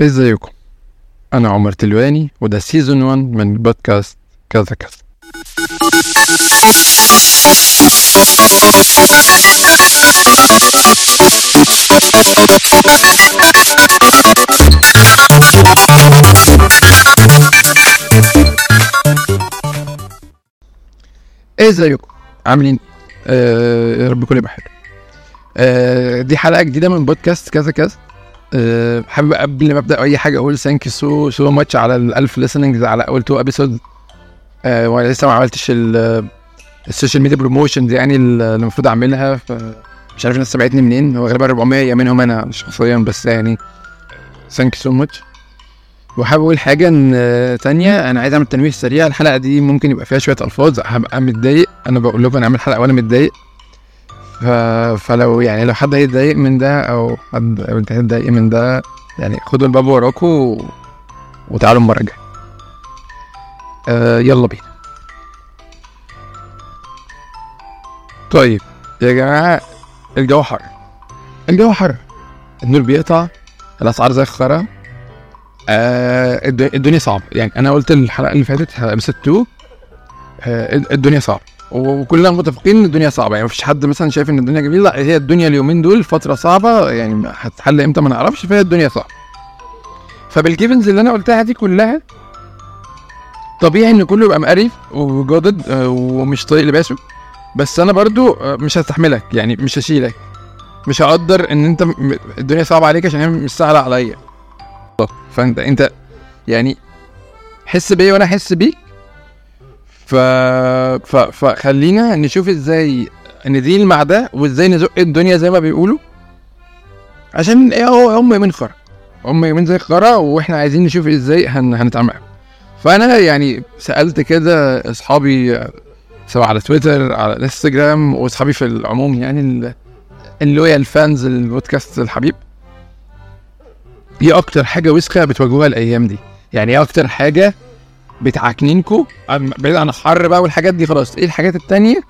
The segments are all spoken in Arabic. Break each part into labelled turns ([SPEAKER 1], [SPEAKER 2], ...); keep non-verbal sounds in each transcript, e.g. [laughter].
[SPEAKER 1] ازيكم أنا عمر تلواني وده سيزون 1 من بودكاست كذا كذا. ازيكم عاملين آه يا رب كل يبقى حلو. آه دي حلقة جديدة من بودكاست كذا كذا. آه حابب قبل ما أبدأ أي حاجة أقول thank so so much على الالف listenings على أول two episodes آه وأنا لسه ما عملتش ال- ال social media promotions يعني اللي المفروض أعملها ف مش عارف الناس سمعتني منين. هو غالبا 400 منهم أنا شخصيا بس يعني. thank you so much وحابب أقول حاجة إن آه، تانية أنا عايز أعمل تنويه سريع. الحلقة دي ممكن يبقى فيها شوية ألفاظ هبقى متضايق. أنا بقول لكم أنا عامل حلقة وأنا متضايق. فلو يعني لو حد هيتضايق من ده أو حد أو من ده يعني خدوا الباب وراكم و... وتعالوا المرة الجاية. آه يلا بينا. طيب يا جماعة الجو حر. الجو حر. النور بيقطع الأسعار زي الخرا. آه الد- الدنيا صعبة. يعني أنا قلت الحلقة اللي فاتت 2 آه الدنيا صعبة. وكلنا متفقين إن الدنيا صعبة. يعني مفيش حد مثلا شايف إن الدنيا جميلة. لا هي الدنيا اليومين دول فترة صعبة. يعني هتتحل إمتى ما نعرفش. فهي الدنيا صعبة. فبالجيفنز اللي أنا قلتها دي كلها طبيعي إن كله يبقى مقرف وجادد آه، ومش طايق لباسه. بس أنا برضو آه، مش هستحملك. يعني مش هشيلك. مش هقدر إن أنت الدنيا صعبة عليك عشان هي مش سهلة عليا. فأنت أنت يعني حس بيا وأنا أحس بيك؟ ف... ف... فخلينا نشوف إزاي ن deal مع ده وازاي نزق الدنيا زي ما بيقولوا. عشان إيه هو هم يومين خرا. هم يومين زي خرا وإحنا عايزين نشوف إزاي هن... هنتعامل. فأنا يعني سألت كده أصحابي سواء على تويتر على الانستجرام وأصحابي في العموم يعني ال- loyal fans البودكاست الحبيب. إيه أكتر حاجة وسخة بتواجهوها الأيام دي؟ يعني إيه أكتر حاجة بتعكنينكو عن- بعيد عن الحر بقى والحاجات دي خلاص. إيه الحاجات التانية؟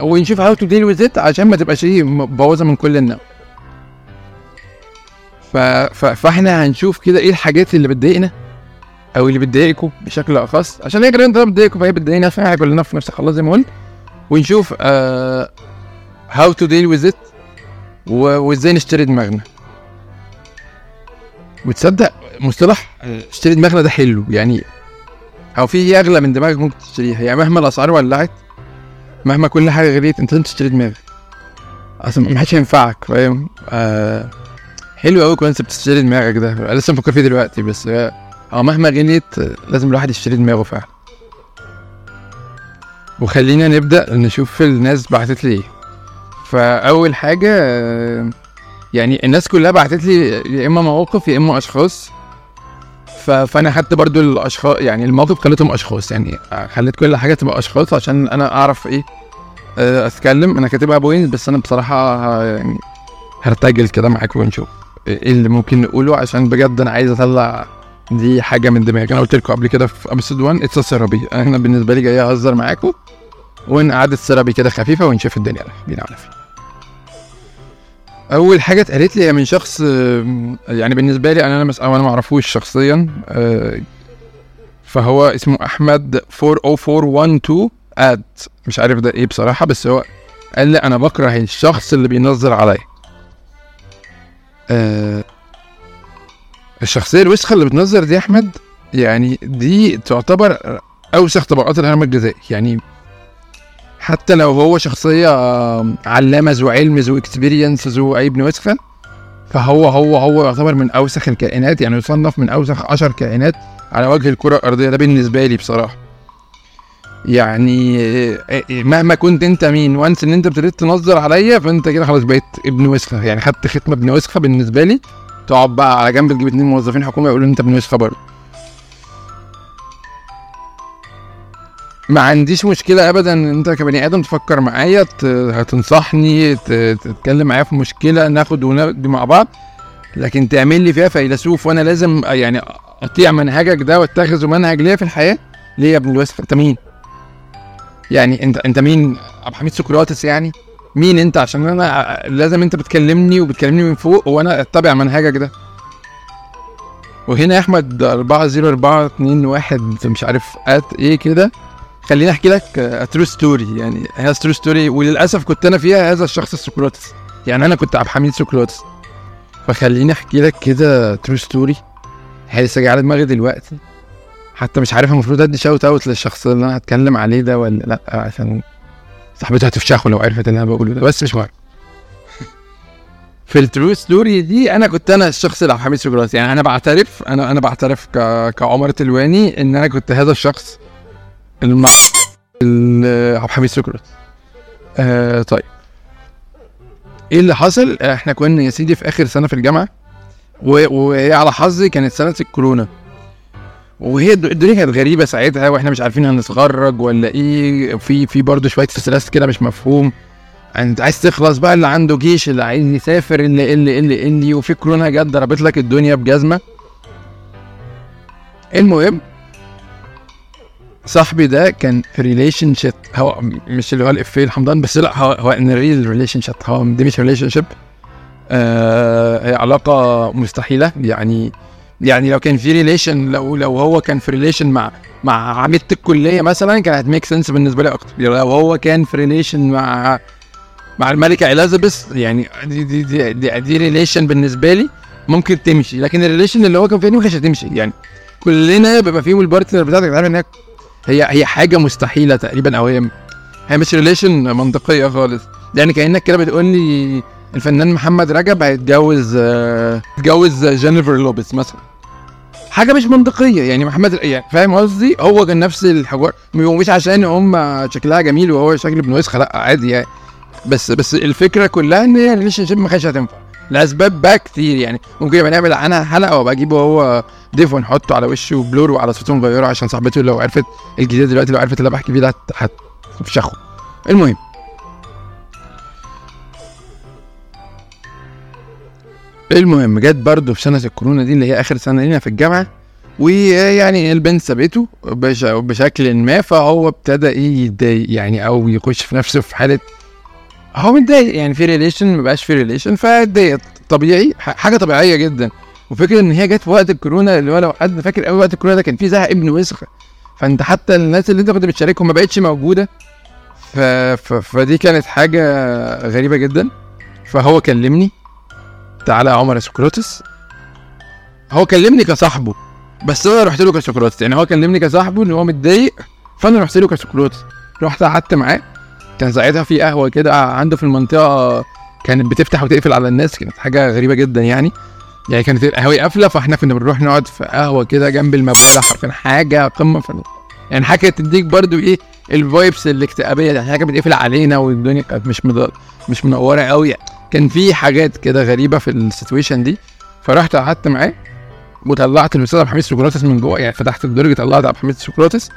[SPEAKER 1] ونشوف how to deal with it عشان ما تبقاش إيه مبوظة من كل النوع. ف... ف... فإحنا هنشوف كده إيه الحاجات اللي بتضايقنا أو اللي بتضايقكم بشكل أخص. عشان هي غالبا بتضايقكم فهي بتضايقنا عشان إحنا كلنا في نفس الخلاص زي ما قلت. ونشوف how to deal with it وإزاي نشتري دماغنا. وتصدق مصطلح آه، اشتري دماغنا ده حلو. يعني أو في إيه أغلى من دماغك ممكن تشتريها يعني مهما الأسعار ولعت مهما كل حاجة غليت أنت لازم تشتري دماغك. أصلا ما حدش هينفعك فاهم؟ آه حلو قوي كونسبت تشتري دماغك ده. أنا لسه مفكر فيه دلوقتي بس آه مهما غليت لازم الواحد يشتري دماغه فعلا. وخلينا نبدأ نشوف الناس بعتت لي إيه. فأول حاجة آه، يعني الناس كلها بعتت لي يا إما مواقف يا إما أشخاص. فأنا خدت برضو الأشخاص يعني الموقف خليتهم أشخاص يعني خليت كل حاجة تبقى أشخاص عشان أنا أعرف إيه آه، أتكلم. أنا كاتبها points بس أنا بصراحة يعني هرتجل كده معاكم ونشوف إيه اللي ممكن نقوله عشان بجد أنا عايز أطلع دي حاجة من دماغي. أنا قلت لكم قبل كده في episode 1 it's therapy أنا بالنسبة لي جاي أهزر معاكم وان قعدة سيرابي كده خفيفة ونشوف الدنيا. بينا على فين أول حاجة اتقالت لي من شخص يعني بالنسبة لي أنا أنا ما اعرفوش شخصيا آه، فهو اسمه أحمد 40412 اد مش عارف ده إيه بصراحة بس هو قال لي أنا بكره الشخص اللي بينظر عليا. آه، الشخصية الوسخة اللي بتنظر دي أحمد يعني دي تعتبر أوسخ طبقات الهرم الغذائي يعني حتى لو هو شخصية آه، علامة ذو علم ذو experience ذو ابن وسخه فهو هو هو يعتبر من أوسخ الكائنات يعني يصنف من أوسخ عشر كائنات على وجه الكرة الأرضية. ده بالنسبة لي بصراحة. يعني آه، مهما كنت أنت مين once إن أنت ابتديت تنظر عليا فأنت كده خلاص بقيت ابن وسخه يعني خدت ختمه ابن وسخه بالنسبة لي. تقعد بقى على جنب تجيب اتنين موظفين حكومة يقولوا أنت ابن وسخه برضه. ما عنديش مشكلة أبدا إن أنت كبني آدم تفكر معايا هتنصحني تتكلم معايا في مشكلة ناخد وندي مع بعض لكن تعمل لي فيها فيلسوف وأنا لازم يعني أطيع منهجك ده واتخذه منهج ليا في الحياة ليه يا ابن الوسخ أنت مين؟ يعني أنت أنت مين؟ أبو حميد سقراطس يعني؟ مين أنت عشان أنا لازم أنت بتكلمني وبتكلمني من فوق وأنا أتبع منهجك ده وهنا يا أحمد 4042 مش عارف it إيه كده خليني أحكي لك true story يعني هي true story وللأسف كنت أنا فيها هذا الشخص سقراطس يعني أنا كنت عبد الحميد سقراطس فخليني أحكي لك كده true story هي لسه جاية على دماغي دلوقتي. حتى مش عارف المفروض أدي shout out للشخص اللي أنا هتكلم عليه ده ولا لأ عشان صاحبته هتفشخه لو عرفت اللي أنا بقوله ده. بس مش مهم. [laughs] في ال true story دي أنا كنت أنا الشخص اللي عبد الحميد سقراطس يعني أنا بعترف أنا أنا بعترف. كعمر تلواني إن أنا كنت هذا الشخص. ال- عبد الحميد سقراطس آه طيب. إيه اللي حصل؟ إحنا كنا يا سيدي في آخر سنة في الجامعة و- وهي على حظي كانت سنة الكورونا. وهي الد- الدنيا كانت غريبة ساعتها وإحنا مش عارفين هنتخرج ولا إيه. في في برضه شوية stress كده مش مفهوم. انت عايز تخلص بقى اللي عنده جيش اللي عايز يسافر اللي اللي اللي اللي وفي كورونا جت ضربت لك الدنيا بجزمة. المهم صاحبي ده كان relationship هو مش اللي هو الافيه الحمضان بس لا هو هو unreal relationship هو دي مش relationship آه هي علاقة مستحيلة يعني يعني لو كان في relation لو لو هو كان في relation مع مع عميدة الكلية مثلا كانت هت make sense بالنسبة لي أكتر. لو هو كان في relation مع مع الملكة اليزابيث يعني دي دي دي, دي, دي relation بالنسبة لي ممكن تمشي لكن ال relation اللي هو كان ما كانتش هتمشي يعني كلنا بيبقى فيهم ال partner بتاعتك عارف انها هي هي حاجة مستحيلة تقريبا أو هي هي مش relation منطقية خالص. يعني كأنك كده بتقول لي الفنان محمد رجب هيتجوز آه، هيتجوز جينيفر لوبيز مثلا. حاجة مش منطقية. يعني محمد يعني فاهم قصدي؟ هو كان نفس الحوار. ومش عشان هم شكلها جميل وهو شكل ابن وسخه لأ عادي يعني. بس بس الفكرة كلها إن هي relationship ما كانتش هتنفع. لأسباب بقى كتير يعني. ممكن يبقى نعمل عنها حلقة وأبقى أجيبه هو ضيف ونحطه على وشه blur وعلى صوته نغيره عشان صاحبته لو عرفت الجديد دلوقتي لو عرفت اللي بحكي فيه ده هت- هتفشخه. المهم. المهم جت برضه في سنة الكورونا دي اللي هي آخر سنة لينا في الجامعة ويعني البنت سابته بش- بشكل ما فهو ابتدى إيه يتضايق يعني أو يخش في نفسه في حالة هو متضايق يعني في relation ما بقاش في relation فاتضايق طبيعي حاجة طبيعية جدا. وفكرة إن هي جت في وقت الكورونا اللي هو لو حد فاكر قوي وقت الكورونا ده كان في زهق ابن وسخ. فأنت حتى الناس اللي أنت كنت بتشاركهم ما بقتش موجودة. ف... ف... فدي كانت حاجة غريبة جدا. فهو كلمني تعالى يا عمر سقراطس. هو كلمني كصاحبه بس أنا رحت له كسقراطس. يعني هو كلمني كصاحبه إن هو متضايق فأنا رحت له كسقراطس. رحت قعدت معاه. كان ساعتها في قهوة كده عنده في المنطقة كانت بتفتح وتقفل على الناس كانت حاجة غريبة جدا يعني يعني كانت القهوة قافلة فإحنا كنا بنروح نقعد في قهوة كده جنب المباني حرفيا حاجة قمة في يعني حاجة تديك برضو إيه الفايبس الاكتئابية دي حاجة بتقفل علينا والدنيا كانت مش. مش منورة قوي يعني. كان في حاجات كده غريبة في ال situation دي فرحت قعدت معاه وطلعت الاستاذ عبد الحميد سقراطس من جوه يعني فتحت الدرج طلعت عبد الحميد سقراطس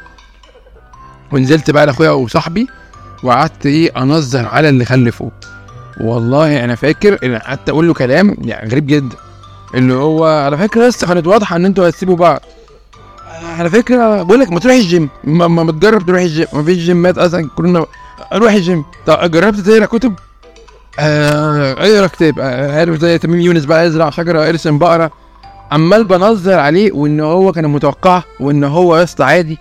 [SPEAKER 1] ونزلت بقى لأخويا وصاحبي وقعدت إيه أنظر على اللي خلفوه والله أنا فاكر إن قعدت أقول له كلام يعني غريب جدا. اللي هو على فكره لسه كانت واضحة إن أنتوا هتسيبوا بعض. على فكره بقول لك ما تروح الجيم. ما, ما تجرب تروح الجيم. ما فيش جيمات أصلا. كلنا روح الجيم. طب جربت تقرأ كتب؟ آه أقرأ كتاب. آه عارف زي تميم يونس بقى أزرع شجرة أرسم بقرة. عمال بنظر عليه وإن هو كان متوقع وإن هو يا عادي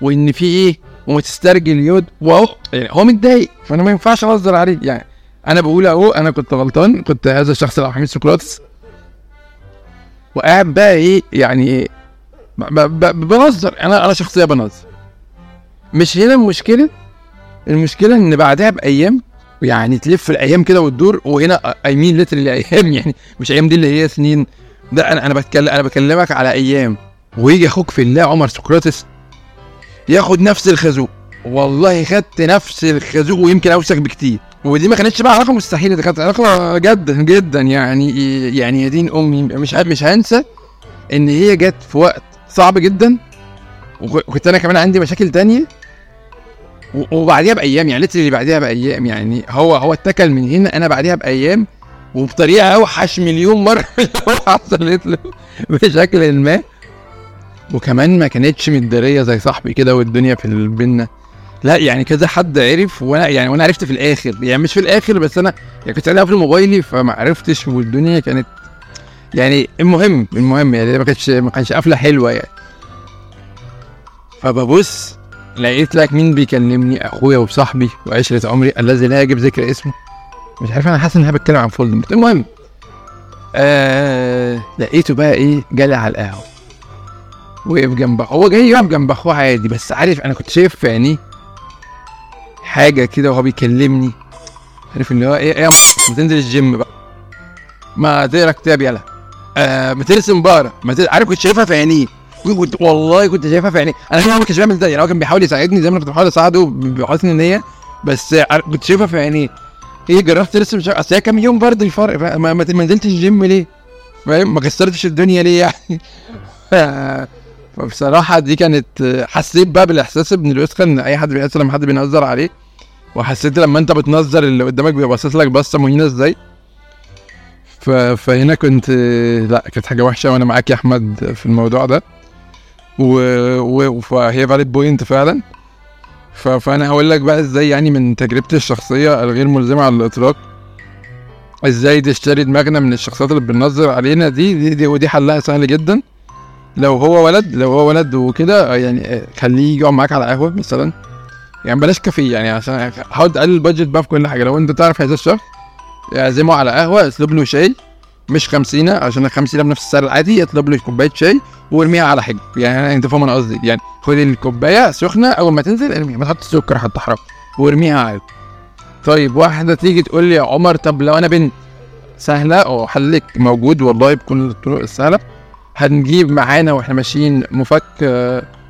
[SPEAKER 1] وإن في إيه وما تسترجل يود واهو يعني هو متضايق. فأنا ما ينفعش انظر عليه. يعني أنا بقول أهو أنا كنت غلطان. كنت هذا الشخص اللي حميد سقراطس. وقاعد بقى إيه يعني إيه بنظر أنا أنا شخصيه بنظر مش هنا المشكلة. المشكلة إن بعدها بأيام يعني تلف الأيام كده وتدور وهنا اي مين ليترلي أيام. [laughs] يعني مش أيام دي اللي هي سنين. ده أنا أنا بتكلم أنا بكلمك على أيام. ويجي أخوك في الله عمر سقراطس ياخد نفس الخازوق. والله خدت نفس الخازوق ويمكن أوسخ بكتير. ودي ما كانتش بقى علاقة مستحيلة دي كانت علاقة جدا جدا يعني يعني يا دين أمي مش ه- مش هنسى إن هي جت في وقت صعب جدا. وك- وكنت أنا كمان عندي مشاكل تانية. وبعديها بأيام يعني اللي بعديها بأيام يعني هو هو اتكل من هنا أنا بعديها بأيام. وبطريقة أوحش مليون مرة [laughs] حصلت له بشكل ما. وكمان ما كانتش متدارية زي صاحبي كده والدنيا في بينا. لا يعني كذا حد عرف وأنا يعني وأنا عرفت في الآخر. يعني مش في الآخر بس أنا يعني كنت قاعد في موبايلي فما عرفتش والدنيا كانت يعني المهم المهم يعني ما كانش ما كانش قفله حلوة يعني. فببص لقيت لك مين بيكلمني؟ أخويا وصاحبي وعشرة عمري الذي لا يجب ذكر اسمه. مش عارف أنا حاسس إن أنا بتكلم عن فولدمورت. المهم آه لقيته بقى إيه جالي على القهوة. وقف جنب هو جاي يقف جنب أخوه عادي بس عارف أنا كنت شايف في عينيه حاجة كده وهو بيكلمني. عارف اللي هو إيه إيه ما تنزل الجيم بقى. ما تقرا كتاب يلا. آه ما ترسم بقره ما تر... عارف كنت شايفها في عينيه. كنت والله كنت شايفها في عينيه. أنا كمان ما كنتش بعمل ده يعني هو كان بيحاول يساعدني زي ما أنا كنت بحاول أساعده بحسن النيه بس كنت شايفها في عينيه. إيه جربت ترسم شعر أصل هي كام يوم برضه الفرق ما, ما نزلتش الجيم ليه؟ فاهم؟ ما كسرتش الدنيا ليه يعني؟ [laughs] فبصراحه دي كانت حسيت بقى بالإحساس ابن الوسخه ان أي حد بيحس لما حد بينظر عليه وحسيت لما أنت بتنظر اللي قدامك بيبقى باصص لك بصة مهينة إزاي. فهنا كنت لا كانت حاجة وحشة وأنا معاك يا أحمد في الموضوع ده. و... و... فهي valid point فعلا. ف... فأنا هقول لك بقى إزاي يعني من تجربتي الشخصية الغير ملزمة على الإطلاق. إزاي نشتري دماغنا من الشخصيات اللي بتنظر علينا دي دي, دي ودي حلها سهل جدا. لو هو ولد لو هو ولد وكده يعني خليه يقعد معاك على قهوه مثلا. يعني بلاش كافيه يعني عشان حاول تقلل البادجت بقى في كل حاجة. لو أنت تعرف هذا الشخص اعزمه على قهوة اطلب له شاي مش خمسينة عشان الخمسينة بنفس السعر العادي اطلب له كوباية شاي وارميها على حجر يعني أنت فاهم أنا قصدي. يعني خد الكوباية سخنة أول ما تنزل ارميها ما تحط سكر حتى حرام. وارميها عادي طيب واحدة تيجي تقول لي يا عمر طب لو أنا بنت سهلة؟ أو حلك موجود والله بكل الطرق السهلة. هنجيب معانا وإحنا ماشيين مفك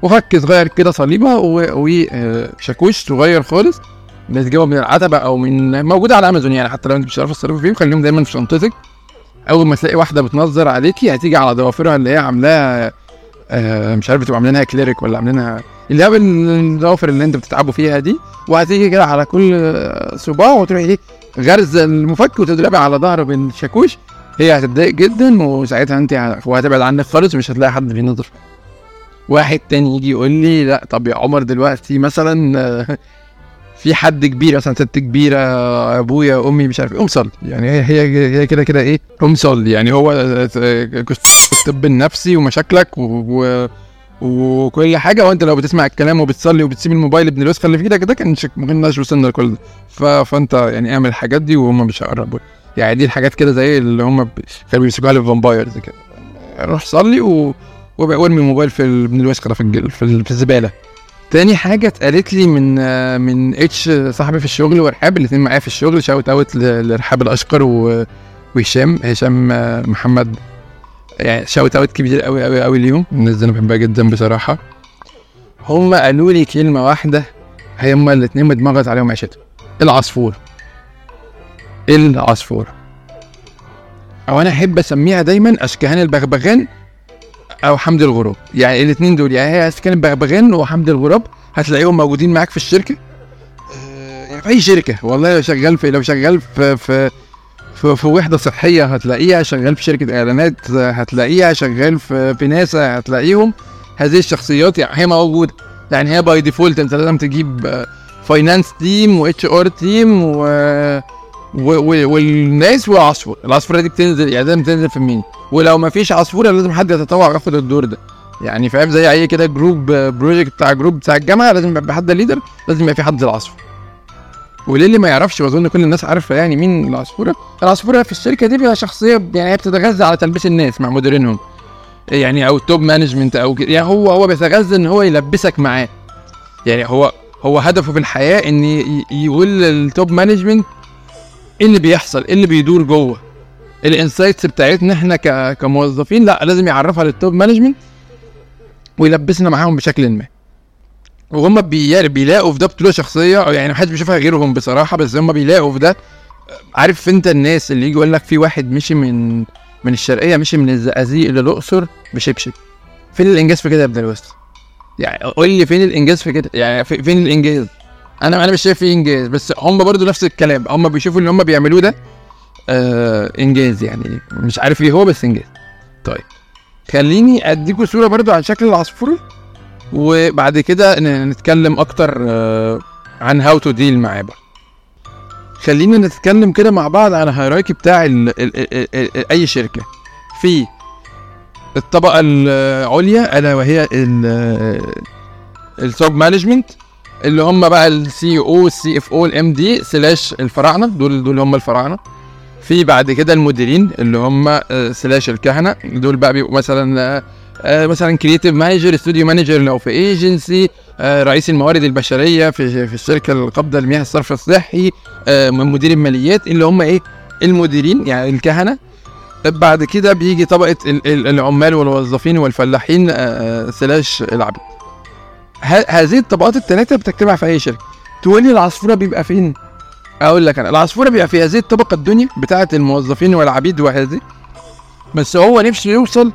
[SPEAKER 1] مفك صغير كده صليبة وشاكوش صغير خالص. بتجيبه من العتبة أو من موجودة على أمازون يعني حتى لو أنت مش عارف تصرفوا فيه خليهم دايما في شنطتك. أول ما تلاقي واحدة بتنظر عليكي هتيجي على ضوافرها اللي هي عاملاها آه مش عارف بتبقى عاملينها كليريك ولا عاملينها اللي هي الضوافر اللي أنت بتتعبوا فيها دي. وهتيجي كده على كل صباع وتروحي إيه غرز المفك وتضربي على ظهره بالشاكوش هي هتتضايق جدا وساعتها انت وهتبعد عنك خالص مش هتلاقي حد بينظر واحد تاني يجي يقول لي لا طب يا عمر دلوقتي مثلا [laughs] في حد كبير مثلا ست كبيرة أبويا أمي مش عارف ام صلي. يعني هي هي هي كده كده إيه ام صلي. يعني هو الطب النفسي ومشاكلك و, و وكل حاجة وأنت لو بتسمع الكلام وبتصلي وبتسيب الموبايل ابن الوسخه اللي في إيدك ده كان ما كناش وصلنا لكل ده فأنت يعني اعمل الحاجات دي وهم مش هيقربوا يعني دي الحاجات كده زي اللي هم كانوا بيمسكوها لل vampires كده. روح صلي و... وارمي الموبايل في ابن الوسخة في. في الزبالة. تاني حاجة اتقالت لي من من هش صاحبي في الشغل ورحاب الاتنين معايا في الشغل. shout out لرحاب الأشقر وهشام هشام محمد. يعني shout out كبير قوي قوي قوي اليوم الناس دي أنا بحبها جدا بصراحة. هم قالوا لي كلمة واحدة هما الاتنين متمغط عليهم عيشتهم. العصفور. العصفور. أو أنا أحب أسميها دايما أشكهان البغبغان أو حمد الغراب يعني الاثنين دول يعني هي كان بغبغان وحمد الغراب هتلاقيهم موجودين معاك في الشركة؟ يعني في أي شركة؟ والله لو شغال في لو شغال في في في, في وحدة صحية هتلاقيها شغال في شركة إعلانات هتلاقيها شغال في في ناسا هتلاقيهم. هذه الشخصيات يعني هي موجودة. يعني هي by default أنت لازم تجيب finance team و HR team و والناس وعصفور العصفوره دي بتنزل يعني لازم تنزل في مين؟ ولو ما فيش عصفوره لازم حد يتطوع ياخد الدور ده. يعني فاهم؟ زي أي كده group project بتاع group بتاع الجامعة لازم يبقى حد leader لازم يبقى في حد العصفور. وللي ما يعرفش؟ وأظن كل الناس عارفة يعني مين العصفوره العصفوره في الشركة دي بيبقى شخصية يعني هي بتتغذى على تلبيس الناس مع مديرينهم. يعني أو ال top management أو كده. يعني هو هو بيتغذى إن هو يلبسك معاه. يعني هو هو هدفه في الحياة إن يقول لل top management إيه اللي بيحصل؟ إيه اللي بيدور جوه؟ ال insights بتاعتنا إحنا كموظفين لا لازم يعرفها لل top management ويلبسنا معاهم بشكل ما. وهم بيلاقوا في ده بطولة شخصية يعني محدش بيشوفها غيرهم بصراحة بس هم بيلاقوا في ده. عارف أنت الناس اللي يجي يقول لك في واحد مشي من من الشرقية مشي من الزقازيق للاقصر بشبشب. فين الإنجاز في كده يا ابن الوسخة؟ يعني قول لي فين الإنجاز في كده؟ يعني فين الإنجاز؟ أنا أنا مش شايف فيه انجاز بس هم برضو نفس الكلام هم بيشوفوا اللي هم بيعملوه ده آه انجاز يعني مش عارف إيه هو بس انجاز. طيب خليني اديكوا صورة برضو عن شكل العصفور وبعد كده نتكلم أكتر آه عن how to deal معاه بقى. خلينا نتكلم كده مع بعض على ال hierarchy بتاع ال ال ال ال اي شركة. في الطبقة العليا ألا وهي ال top management اللي هم بقى ال CEO ال CFO ال MD slash الفراعنة. دول دول هم الفراعنة. في بعد كده المديرين اللي هم آه، slash الكهنة. دول بقى بيبقوا مثلا آه، آه، مثلا creative manager studio manager لو في ايجنسي رئيس الموارد البشرية في في الشركة القابضة لمياه الصرف الصحي مدير الماليات. اللي هم إيه؟ المديرين يعني الكهنة. بعد كده بيجي طبقة العمال والموظفين والفلاحين سلاش العبيد هذه الطبقات الثلاثه بتجتمع في أي شركة. تقول لي العصفورة بيبقى فين؟ أقول لك أنا العصفورة بيبقى في هذه الطبقة الدنيا بتاعه الموظفين والعبيد وهذه. بس هو نفسه يوصل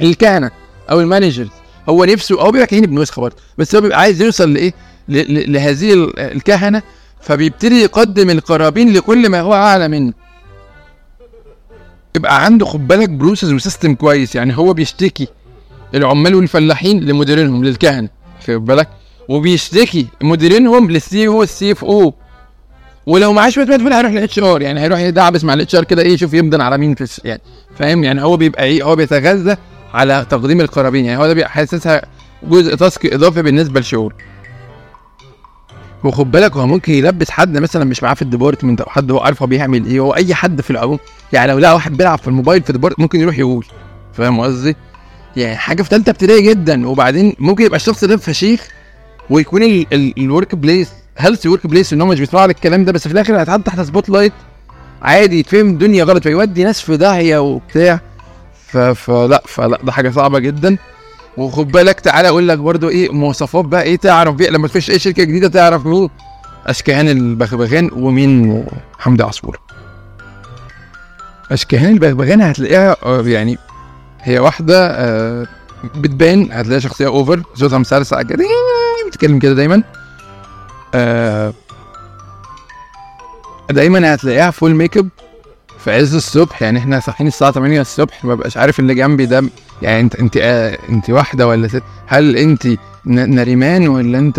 [SPEAKER 1] الكهنه أو المانجرز هو نفسه أو بيبقى كهين بنسخه برضه بس هو بيبقى عايز يوصل لإيه؟ لهذه الكهنة. فبيبتدي يقدم القرابين لكل ما هو أعلى منه. يبقى عنده خد بالك بروسس وسيستم كويس يعني هو بيشتكي. العمال والفلاحين لمديرينهم للكهنه خد بالك. وبيشتكي مديرينهم للسي أو والسي اف أو. ولو معاه شوية مدفون هيروح للاتش ار يعني هيروح يدعبس مع الاتش ار كده إيه يشوف يمضن على مين في يعني فاهم؟ يعني هو بيبقى إيه هو بيتغذى على تقديم القرابين يعني هو ده حاسسها جزء task إضافي بالنسبة للشغل وخد بالك هو ممكن يلبس حد مثلا مش معاه في ال department أو حد هو عارف هو بيعمل إيه هو أي حد في العموم. يعني لو لقى واحد بيلعب في الموبايل في ال department ممكن يروح يقول فاهم قصدي؟ يعني حاجة في ثالثه ابتدائي جدا وبعدين ممكن يبقى الشخص ده فشيخ ويكون ال workplace healthy workplace إن هو مش بيسمعوا على الكلام ده بس في الآخر هيتحط تحت spotlight عادي يتفهم الدنيا غلط فيودي ناس في داهية وبتاع. فلا فلا ده حاجة صعبة جدا. وخد بالك تعالى أقول لك برضو إيه مواصفات بقى إيه تعرف بيه لما تخش أي شركة جديدة تعرف مين؟ أشكهان البغبغان ومين؟ حمدي عصفور. أشكهان البغبغان هتلاقيها آه، يعني هي واحدة آه، بتبان هتلاقيها شخصية اوفر صوتها مسلسع كده بتتكلم كده دايما. آه، دايما هتلاقيها full makeup في عز الصبح يعني إحنا صاحيين الساعة 8 الصبح ما بقاش عارف اللي جنبي ده يعني انت أنت آه أنت واحدة ولا ست؟ هل أنت نريمان ولا أنت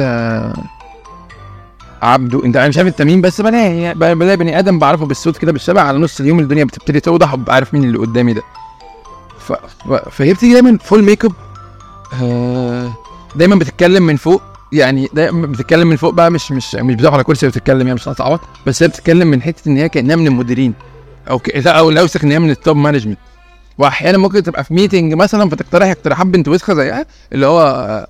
[SPEAKER 1] عبده انت أنا مش عارف انت مين بس بلاقي بلاقي بني آدم بعرفه بالصوت كده بالشبه على نص اليوم الدنيا بتبتدي توضح وببقى عارف مين اللي قدامي ده. ف... فهي بتيجي دايما full makeup آه دايما بتتكلم من فوق يعني دايما بتتكلم من فوق بقى مش مش مش بتقف على كرسي وبتتكلم يعني مش هتعوض بس هي بتتكلم من حتة إن هي كأنها من المديرين أو ك... أو الأوسخ إن هي من ال top management واحيانا ممكن تبقى في meeting مثلا فتقترح اقتراحات بنت وسخة زيها اللي هو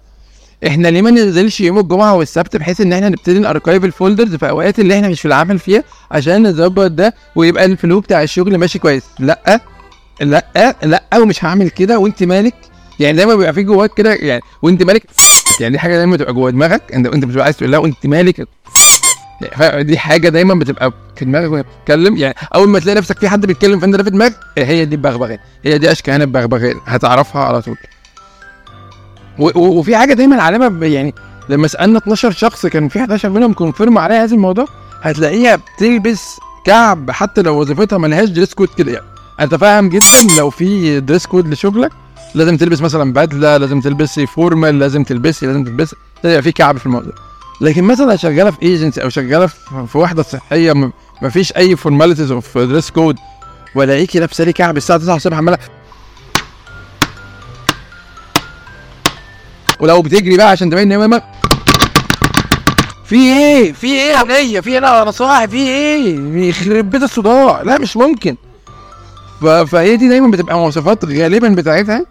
[SPEAKER 1] إحنا ليه ما ننزلش يوم الجمعة والسبت بحيث إن إحنا نبتدي ن archive ال folders في أوقات اللي إحنا مش في العمل فيها عشان نظبط ده ويبقى ال flow بتاع الشغل ماشي كويس. لأ لا لا ومش هعمل كده وأنت مالك؟ يعني دايما بيبقى في جواك كده يعني وأنت مالك؟ يعني دي حاجة دايما بتبقى جوه دماغك انت أنت بتبقى عايز تقول لها وأنت مالك؟ يعني دي حاجة دايما بتبقى في دماغك وهي بتتكلم يعني أول ما تلاقي نفسك في حد بيتكلم فأنت ده في دماغك هي دي البغبغان هي دي أشكال البغبغان هتعرفها على طول. وفي حاجة دايما علامه يعني لما سألنا 12 شخص كان في 11 منهم كونفيرم عليها هذا الموضوع هتلاقيها بتلبس كعب حتى لو وظيفتها ملهاش dress code كده يعني. أنت فاهم جدا لو في dress code لشغلك لازم تلبس مثلا بدلة لازم تلبسي formal لازم تلبسي لازم تلبسي يبقى في كعب في الموضوع. لكن مثلا شغالة في ايجنسي أو شغالة في وحدة صحية ما فيش أي formalities of dress code والاقيكي لابسة لي كعب الساعة 9 الصبح عمالة. ولو بتجري بقى عشان تبين إن في إيه؟ في إيه يا وليه في إيه؟ أنا صاحي. في إيه؟ يخرب بيت الصداع. لا مش ممكن. فهي دي دايما بتبقى مواصفات غالبا بتاعتها.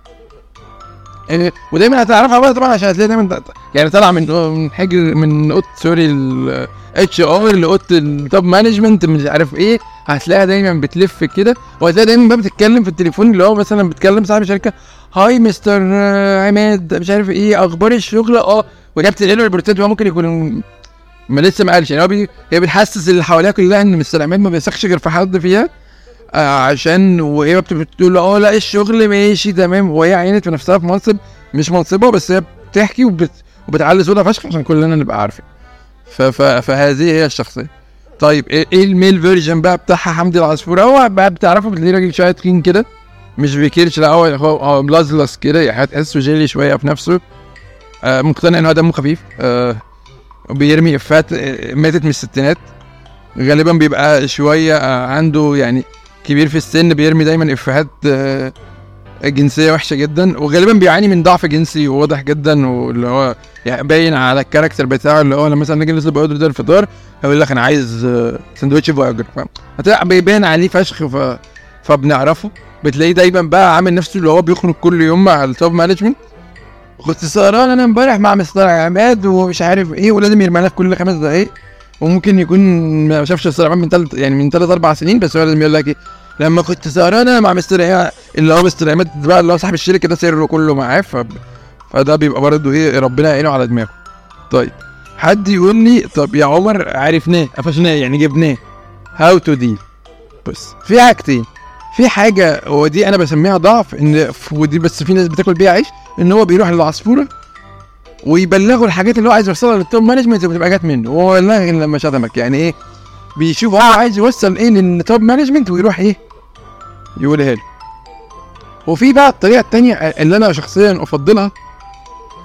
[SPEAKER 1] يعني ودايما هتعرفها بقى طبعا عشان هتلاقي دايما يعني طالعة من من حجر من أوضة sorry ال HR لأوضة ال top management مش عارف إيه. هتلاقيها دايما بتلف كده. وهتلاقي دايما بقى بتتكلم في التليفون اللي هو مثلا بتكلم صاحب الشركة hi mister عماد مش عارف إيه أخبار الشغل؟ آه. وهي بتنقل له ال report ات هو ممكن يكون ما لسه ما قالش. يعني هو. هي بتحسس اللي حواليها كلها إن مستر عماد ما بيثقش غير في حد فيها. عشان وهي بتقول آه لا الشغل ماشي تمام. وهي عينت في نفسها في منصب مش منصبها بس هي بتحكي وبت... وبتعلي صوتها فشخ عشان كلنا نبقى عارفين. فهذه هي الشخصية. طيب إيه, إيه ال male version بقى بتاعها؟ حمدي العصفور. هو بقى بتعرفه بتلاقيه راجل شوية تخين كده مش بكرش لا هو هو ملزلز كده يعني هتحسه جيلي شوية في نفسه. آه مقتنع إن هو دمه خفيف. آه بيرمي إفيهات آه، ماتت من الستينات. غالبا بيبقى شوية آه عنده يعني كبير في السن بيرمي دايما إفيهات آه، جنسية وحشة جدا وغالبا بيعاني من ضعف جنسي واضح جدا واللي هو يعني باين على ال character بتاعه اللي هو لما مثلا نيجي ننزل ب order ده الفطار هيقول لك أنا عايز آه، سندوتش فياجرا فاهم بيبان عليه فشخ ف... فبنعرفه. بتلاقيه دايما بقى عامل نفسه اللي هو بيخرج كل يوم مع ال top management كنت سهران أنا امبارح مع مستر عماد ومش عارف إيه ولازم يرمي لك كل خمس دقايق. وممكن يكون ما شافش عماد من ثلاث يعني من ثلاث أربع سنين بس هو لازم يقول لك إيه لما كنت سهران أنا مع مستر عماد اللي هو مستر عماد بقى اللي هو صاحب الشركة ده سره كله معاه ف... فده بيبقى برضه إيه ربنا يعينه على دماغه. طيب حد يقول لي طب يا عمر عرفناه قفشناه يعني جبناه. How to deal بص في حاجتين. في حاجة ودي أنا بسميها ضعف إن ودي بس في ناس بتاكل بيها عيش إن هو بيروح للعصفورة ويبلغه الحاجات اللي هو عايز يوصلها لل top management وبتبقى جت منه. وهو والله لما شتمك. يعني إيه؟ بيشوف هو عايز يوصل إيه لل top management ويروح إيه؟ يقولها له. وفي بقى الطريقة التانية اللي أنا شخصيا أفضلها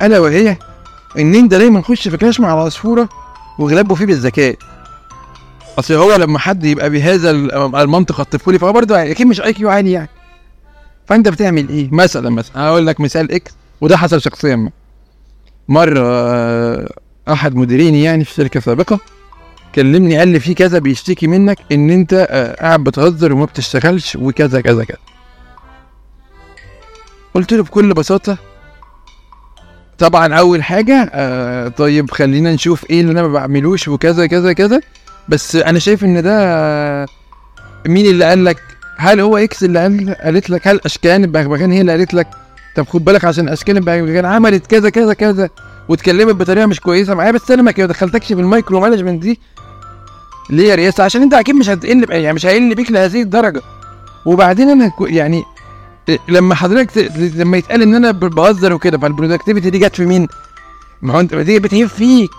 [SPEAKER 1] الا وهي إن أنت دايما تخش في clash مع العصفورة وتغلبه فيه بالذكاء. أصل هو لما حد يبقى بهذا المنطق الطفولي فهو برضه أكيد مش IQ عالي يعني. فأنت بتعمل إيه؟ مثلا مثلا هقول لك مثال X وده حصل شخصيا مره آه، أحد مديريني يعني في شركة سابقة كلمني قال لي في كذا بيشتكي منك إن أنت آه، قاعد بتهزر وما بتشتغلش وكذا كذا كذا. قلت له بكل بساطة طبعا أول حاجة آه طيب خلينا نشوف إيه اللي أنا ما بعملوش وكذا كذا كذا بس أنا شايف إن ده مين اللي قال لك؟ هل هو X اللي قال قالت لك؟ هل أشكان البغبغان هي اللي قالت لك؟ طب خد بالك عشان اشكال البغبغان عملت كذا كذا كذا واتكلمت بطريقة مش كويسة. معايا بس أنا ما دخلتكش في ال micro management دي. ليه يا رياسه عشان أنت أكيد مش هتقل يعني مش هيقل بيك لهذه الدرجة. وبعدين أنا يعني لما حضرتك لما يتقال إن أنا بهزر وكده فال productivity دي جت في مين؟ ما هو انت دي بتعيب فيك.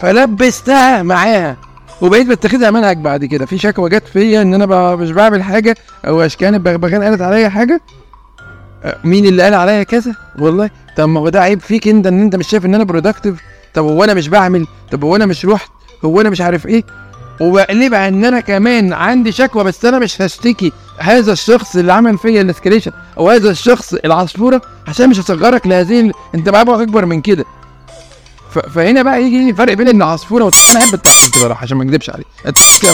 [SPEAKER 1] فلبستها معاها وبقيت بتاخدها منهج بعد كده. في شكوى جت فيا إن أنا مش بعمل حاجة أو اشكان البغبغان قالت عليا حاجة. مين اللي قال عليا كذا؟ والله. طب ما هو ده عيب فيك انت ان انت مش شايف ان أنا productive طب هو أنا مش بعمل؟ طب هو أنا مش رحت؟ هو أنا مش عارف إيه؟ وبقلبها ان أنا كمان عندي شكوى بس أنا مش هشتكي. هذا الشخص اللي عمل فيا ال escalation أو هذا الشخص العصفورة عشان مش هصغرك لهذه انت بقى اكبر من كده. فهنا بقى يجي فرق بين العصفوره والت... أنا أحب بصراحه عشان ما اكذبش عليه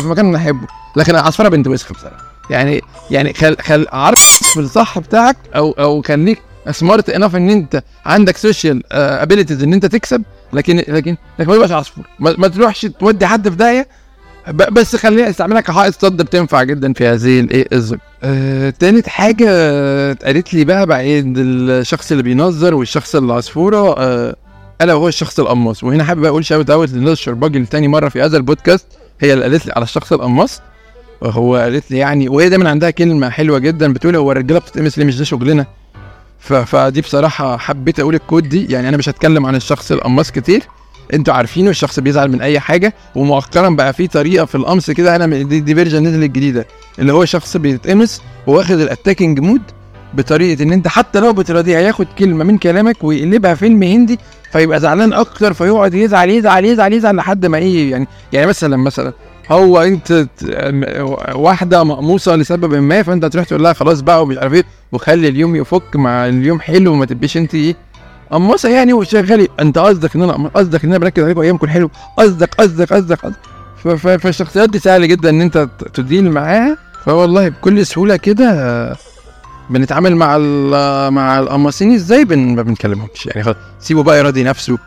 [SPEAKER 1] في مكان أنا أحبه لكن العصفورة بنت وسخ بصراحة. يعني يعني خل خل عرف في الصح بتاعك أو أو خليك smart enough إن أنت عندك social abilities إن أنت تكسب لكن لكن لكن ما تبقاش عصفور ما, تروحش تودي حد في داهية. بس خليني استعملها كحائط صد بتنفع جدا في هذه الايه الزوج آه تالت حاجة اتقالت لي بقى بعيد الشخص اللي بينظر والشخص اللي عصفوره آه ألا وهو الشخص القماص. وهنا حابب أقول shout out لإيناس الشرباجي لتاني مرة في هذا البودكاست. هي اللي قالت لي على الشخص القماص. وهو قالت لي يعني وهي دايما عندها كلمة حلوة جدا بتقول هو الرجالة بتتقمص ليه؟ مش ده شغلنا؟ فدي بصراحة حبيت أقول ال quote دي. يعني أنا مش هتكلم عن الشخص القماص كتير. أنتوا عارفينه الشخص بيزعل من أي حاجة. ومؤخرا بقى في طريقة في القمص كده أنا دي, دي version نزل الجديده اللي هو شخص بيتقمص واخد ال attacking mode بطريقة إن أنت حتى لو بتراضيه هياخد كلمة من كلامك ويقلبها فيلم هندي فيبقى زعلان أكتر فيقعد يزعل يزعل يزعل يزعل لحد ما إيه يعني يعني مثلا مثلا هو انت واحدة مقموصه لسبب ما فانت تروح تقول لها خلاص بقى ومش عارف إيه وخلي اليوم يفك مع اليوم حلو وما تبقيش انت إيه. قماصه يعني وشغالي انت قصدك ان أنا قصدك ان أنا بركز عليك وأيامكم حلو. قصدك قصدك قصدك فالشخصيات دي سهل جدا إن أنت تدين معاها. فوالله بكل سهولة كده بنتعامل مع مع القماصين إزاي؟ ما بنكلمهمش. يعني سيبه بقى يراضي نفسه.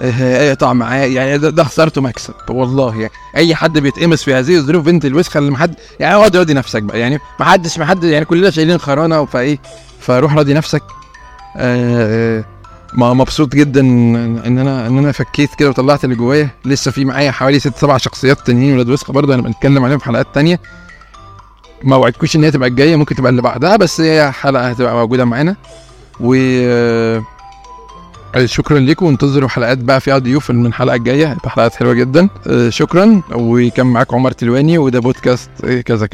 [SPEAKER 1] اقطع معاه يعني ده, ده خسارته مكسب والله يعني. أي حد بيتقمص في هذه الظروف بنت الوسخة اللي ما حد يعني اقعد راضي نفسك بقى يعني ما حدش ما حد يعني كلنا شايلين خرانة فايه فروح راضي نفسك. آه مبسوط جدا ان أنا إن أنا فكيت كده وطلعت اللي جوايا. لسه في معايا حوالي ست سبع شخصيات تانيين ولاد وسخة برضه أنا بنتكلم عليهم في حلقات تانية. ما وعدكوش إن هي تبقى الجاية ممكن تبقى اللي بعدها بس هي حلقة هتبقى موجودة معانا. و آه، شكرا لكم وانتظروا حلقات بقى فيها ضيوف من الحلقة الجاية. هتبقى حلقات حلوة جدا. آه، شكرا. وكان معاكم عمر تلواني وده بودكاست كذا كذا.